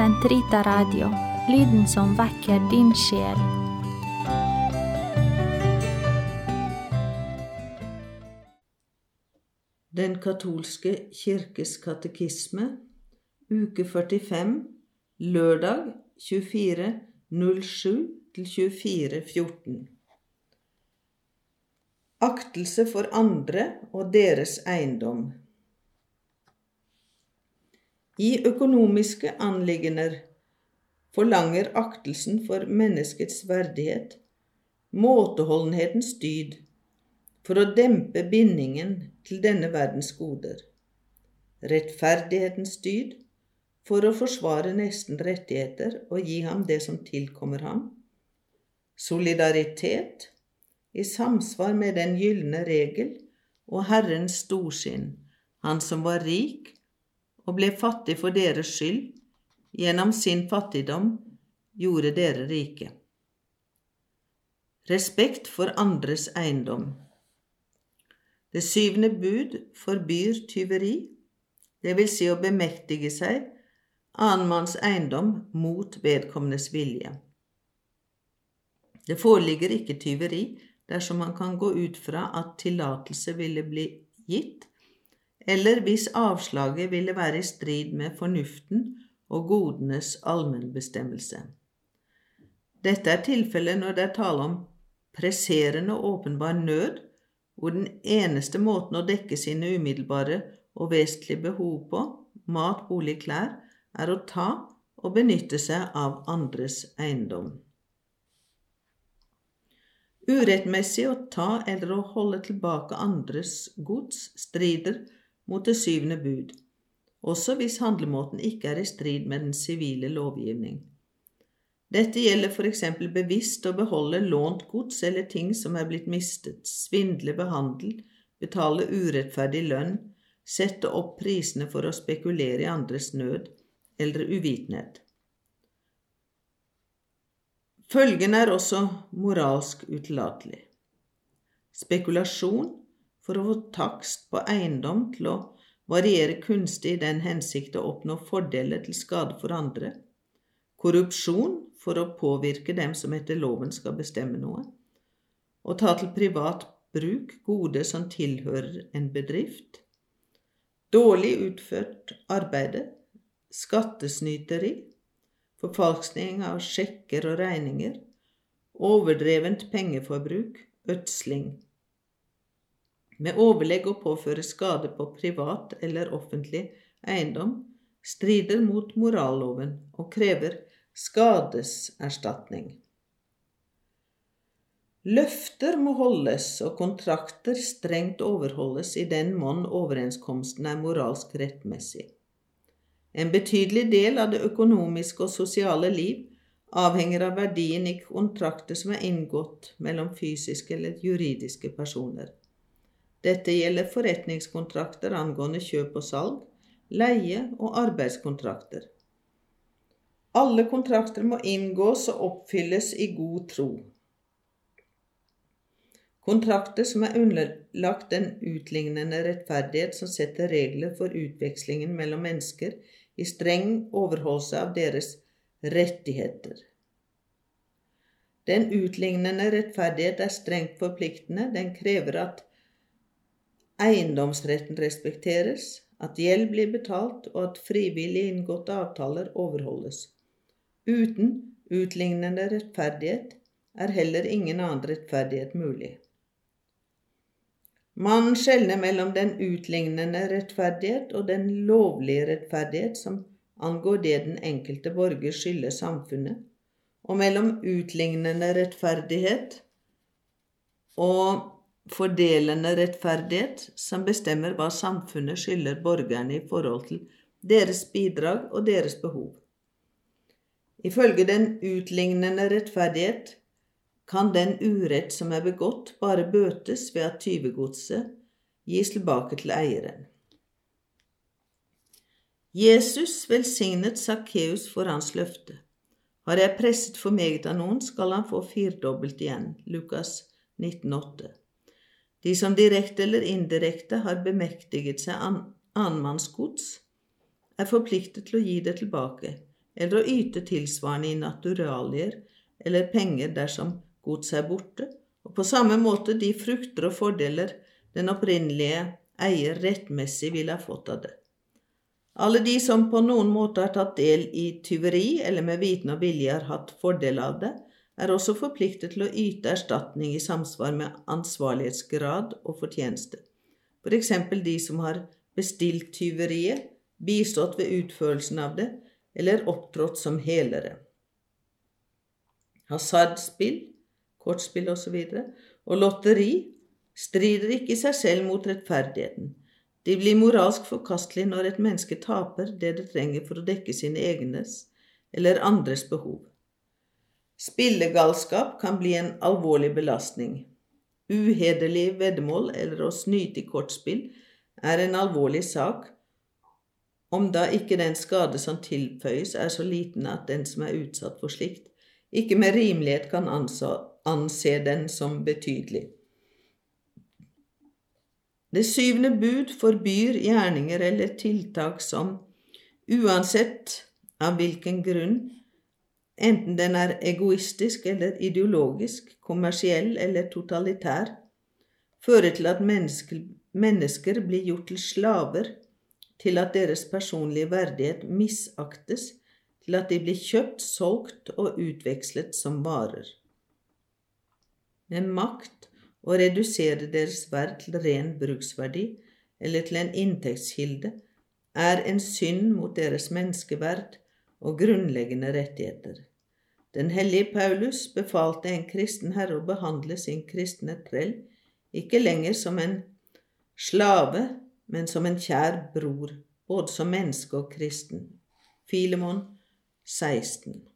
Sentrita Radio, lyden som vekker din sjel. Den katolske kirkes katekisme, uke 45, lørdag 24.07-24.14. Aktelse for andre og deres eiendom. I økonomiske anliggender forlanger aktelsen for menneskets verdighet måteholdenhetens dyd for å dempe bindingen til denne verdens goder, rettferdighetens dyd for å forsvare nesten rettigheter og gi ham det som tilkommer ham, solidaritet i samsvar med den gylne regel og Herrens storsinn, han som var rik og ble fattig for deres skyld, gjennom sin fattigdom gjorde dere rike. Respekt for andres eiendom. Det syvende bud forbyr tyveri, det vil si å bemektige seg annenmanns eiendom mot vedkommendes vilje. Det foreligger ikke tyveri dersom man kan gå ut fra at tillatelse ville bli gitt, eller hvis avslaget ville være i strid med fornuften og godenes allmennbestemmelse. Dette er tilfellet når det er tale om presserende og åpenbar nød, hvor den eneste måten å dekke sine umiddelbare og vesentlige behov på, mat, bolig, klær, er å ta og benytte seg av andres eiendom. Urettmessig å ta eller å holde tilbake andres gods strider mot det syvende bud, også hvis handlemåten ikke er i strid med den sivile lovgivning. Dette gjelder for eksempel bevisst å beholde lånt gods eller ting som er blitt mistet, svindle behandle, betale urettferdig lønn, sette opp prisene for å spekulere i andres nød eller uvitenhet. Følgen er også moralsk utillatelig. Spekulasjon for å få takst på eiendom til å variere kunstig i den hensikt å oppnå fordeler til skade for andre, korrupsjon for å påvirke dem som etter loven skal bestemme noe, å ta til privat bruk gode som tilhører en bedrift, dårlig utført arbeide, skattesnyteri, forfalskning av sjekker og regninger, overdrevent pengeforbruk, ødsling. Med overlegg å påføre skade på privat eller offentlig eiendom strider mot moralloven og krever skadeserstatning. Løfter må holdes og kontrakter strengt overholdes i den monn overenskomsten er moralsk rettmessig. En betydelig del av det økonomiske og sosiale liv avhenger av verdien i kontrakter som er inngått mellom fysiske eller juridiske personer. Dette gjelder forretningskontrakter angående kjøp og salg, leie og arbeidskontrakter. Alle kontrakter må inngås og oppfylles i god tro. Kontrakter som er underlagt den utlignende rettferdighet som setter regler for utvekslingen mellom mennesker i streng overholdelse av deres rettigheter. Den utlignende rettferdighet er strengt forpliktende. Den krever at eiendomsretten respekteres, at gjeld blir betalt, og at frivillig inngåtte avtaler overholdes. Uten utlignende rettferdighet er heller ingen annen rettferdighet mulig. Man skjelner mellom den utlignende rettferdighet og den lovlige rettferdighet som angår det den enkelte borger skylder samfunnet, og mellom utlignende rettferdighet og fordelende rettferdighet som bestemmer hva samfunnet skylder borgerne i forhold til deres bidrag og deres behov. Ifølge den utlignende rettferdighet kan den urett som er begått, bare bøtes ved at tyvegodset gis tilbake til eieren. Jesus velsignet Sakkeus for hans løfte. Har jeg presset for meget av noen, skal han få firdobbelt igjen. Lukas 19,8. De som direkte eller indirekte har bemektiget seg annenmannsgods, er forpliktet til å gi det tilbake, eller å yte tilsvarende i naturalier eller penger dersom gods er borte, og på samme måte de frukter og fordeler den opprinnelige eier rettmessig ville ha fått av det. Alle de som på noen måte har tatt del i tyveri eller med viten og vilje har hatt fordel av det, er også forpliktet til å yte erstatning i samsvar med ansvarlighetsgrad og fortjeneste. For eksempel de som har bestilt tyveriet, bistått ved utførelsen av det eller opptrådt som helere. Hasardspill, kortspill osv. Og, og lotteri strider ikke i seg selv mot rettferdigheten. De blir moralsk forkastelige når et menneske taper det det trenger for å dekke sine egnes eller andres behov. Spillegalskap kan bli en alvorlig belastning. Uhederlig veddemål eller å snyte i kortspill er en alvorlig sak, om da ikke den skade som tilføyes, er så liten at den som er utsatt for slikt, ikke med rimelighet kan anse den som betydelig. Det syvende bud forbyr gjerninger eller tiltak som, uansett av hvilken grunn, enten den er egoistisk eller ideologisk, kommersiell eller totalitær, fører til at mennesker, mennesker blir gjort til slaver, til at deres personlige verdighet misaktes, til at de blir kjøpt, solgt og utvekslet som varer. Med makt å redusere deres verd til ren bruksverdi eller til en inntektskilde er en synd mot deres menneskeverd og grunnleggende rettigheter. Den hellige Paulus befalte en kristen herre å behandle sin kristne trell ikke lenger som en slave, men som en kjær bror, både som menneske og kristen. Filemon 16